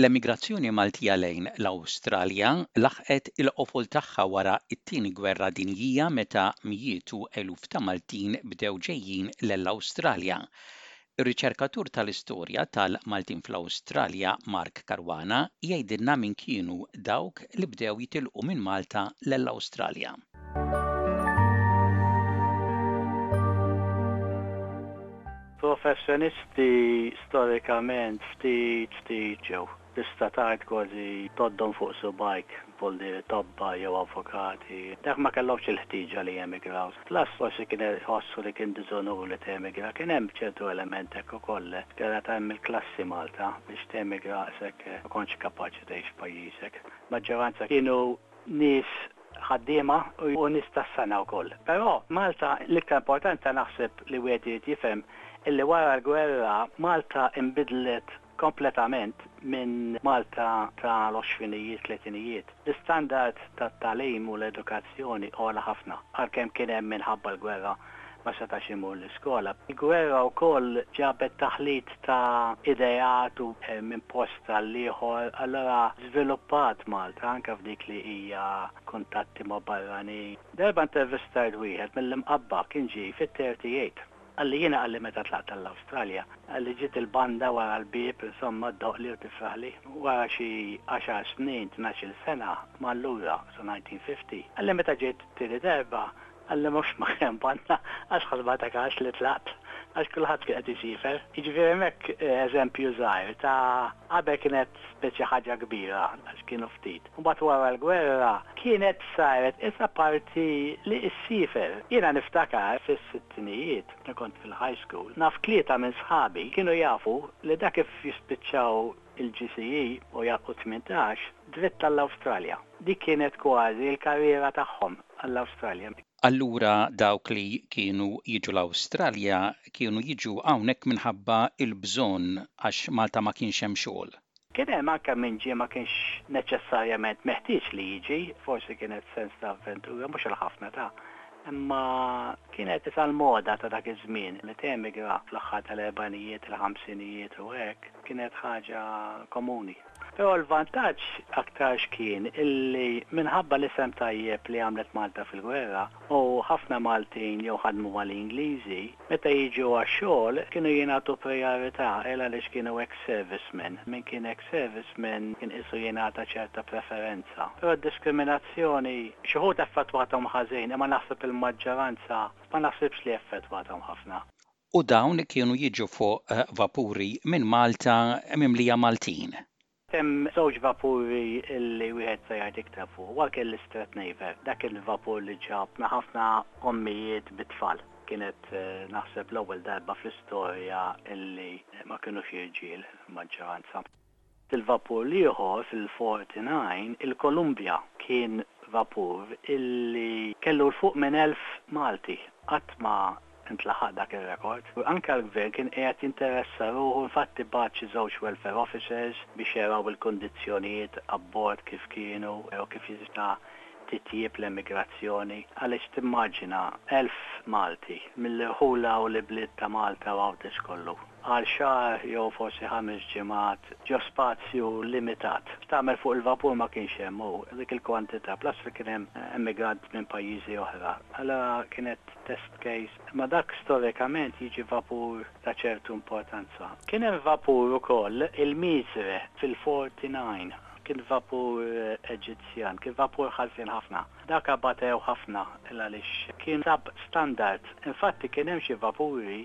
L-emigrazzjoni Maltija lejn l-Awstralja laħqet il-qofol tagħha wara t-Tieni Gwerra Dinjija meta mijiet u eluf ta' Maltin bdew ġejjin lell-Awstralja. Ir-riċerkatur tal-istorja tal-Maltin fl-Awstralja Mark Caruana jgħidilna min kienu dawk li bdew jitilqu minn Malta lell-Awstralja. Professjonisti storikament ftit ftit ġew. Tista' tgħid kważi tgħoddhom fuq subgħajk, boldieri tobba jew avukati. Dak ma kellhomx il-ħtieġa li jemigraw. Fl-asl forsi kien iħossu li kien diżonur li temigra. Kien hemm ċertu element hekk ukoll. L-idea ta' hemm il-klassi Malta, biex temigra daqshekk ma kontx kapaċi tgħix f'pajjiżek. Maġġoranza kienu nies ħaddiema u nies tas-sengħa wkoll. Però Malta, l-iktar importanta naħseb li wieħed irid jifhem illi wara l-gwerra Malta inbidlet kompletament minn Malta ta' l-għoxrinijiet, tlietinijiet. L-istandard tat-tagħlim u l-edukazzjoni għola ħafna, għalkemm kien hemm min ħabba l-gwerra ma setax imur l-iskola. Il-gwerra wkoll ġabet taħlit ta' ideat u minn post għall-ieħor, allura żviluppat Malta anke f'dik li hija kuntatti ma' barranin. Darba intervistajt wieħed mill-Imqabba, kien ġie fit-38. Qalli jiena qalli meta tlaqt għall-Awstralja, qalli ġiet il-banda wara l-bieb insomma ddoqli u tifraħli, wara xi għaxar snin, tnax-il sena, ma' lura, sa 1950, qalli meta ġejt t-tieni darba, qalli mhux ma kien hemm banda, għax ħasba ta' każ li tlaqt, għax kulħadd kien qed isiefer. Jiġifieri hemmhekk eżempju żgħir ta' qabel kienet speċi ħaġa kbira, għax kienu ftit. Mbagħad wara l-gwerra kienet saret qisha parti li issiefer. Jiena niftakar fis-sittinijiet meta kont fil-high school, naf tlieta minn sħabi kienu jafu li dak kif jispiċċaw il-GCE u jagħlqu tmintax, dritt għall-Awstralja. Dik kienet kważi l-karriera tagħhom għall-Awstralja. Allura dawk li kienu jiġu l-Awstralja kienu jiġu hawnhekk minħabba l-bżonn għax Malta ma kienx hemm xogħol. Kien hemm anke min ġie ma kienx neċessarjament meħtieġ li jiġi, forsi kienet sens ta' avventura, mhux għal ħafna ta', imma kienet biss għall-moda ta' dak iż-żmien li temigra fl-aħħar tal-erbanijiet, il-ħamsinijiet u hekk, kienet ħaġa komuni. Però l-vantaġġ aktarx kien illi minħabba l-isem tajjeb li għamlet Malta fil-gwerra u ħafna Maltin jew ħadmu mal-Ingliżi, Meta jiġu għax-xogħol, kienu jingħatu prijorità, il għaliex kienu ex-servicemen. Min kien ex-serviceman kien qisu jingħata ċerta preferenza. Però d-diskriminazzjoni, xi wħud effettwathom ħażin, imma naħseb il-maġġoranza ma naħsibx li effettwathom ħafna. U dawn kienu jiġu fuq vapuri minn Malta mimlija Maltin. Hemm żewġ vapuri li wieħed se jgħid iktar fuq. Huwa kien l-Istret Naver. Dak kien il-vapur li ġabna ħafna ommijiet bit-tfal. Kienet naħseb l-ewwel darba fl-istorja li ma kinux irġiel il-maġġoranza. Fil-vapur l-ieħor, fil-Forty Nine, il-Columbia, kien vapur li kellu 'l fuq minn elf Malti. Qatt ma ntlaħaq dak ir-rekord. Anke l-Gvern kien qiegħed jinteressa ruħu, infatti bagħat xi żewġ welfare officers biex jaraw il-kundizzjonijiet abbord kif kienu u kif jista' titjieb l-emigrazzjoni. Għaliex timmaġina elf Malti mill-irħula u l-ibliet ta' Malta u Għawdex kollu. għal xahar jew forsi ħames ġimgħat ġo spazju limitat. X'tagħmel fuq il-vapur ma kienx hemm u dik il-kwantità, plus li kien hemm emigrant minn pajjiżi oħra. Allura kienet test case. Imma dak storikament jiġi vapur ta' ċertu importanza. Kien hemm vapur ukoll, il-Mizre, fil-'49. Kien vapur Eġizzjan. Kien vapur ħażin ħafna. Dak abbatew ħafna il-għaliex kien sub-standard. Infatti kien hemm xi vapuri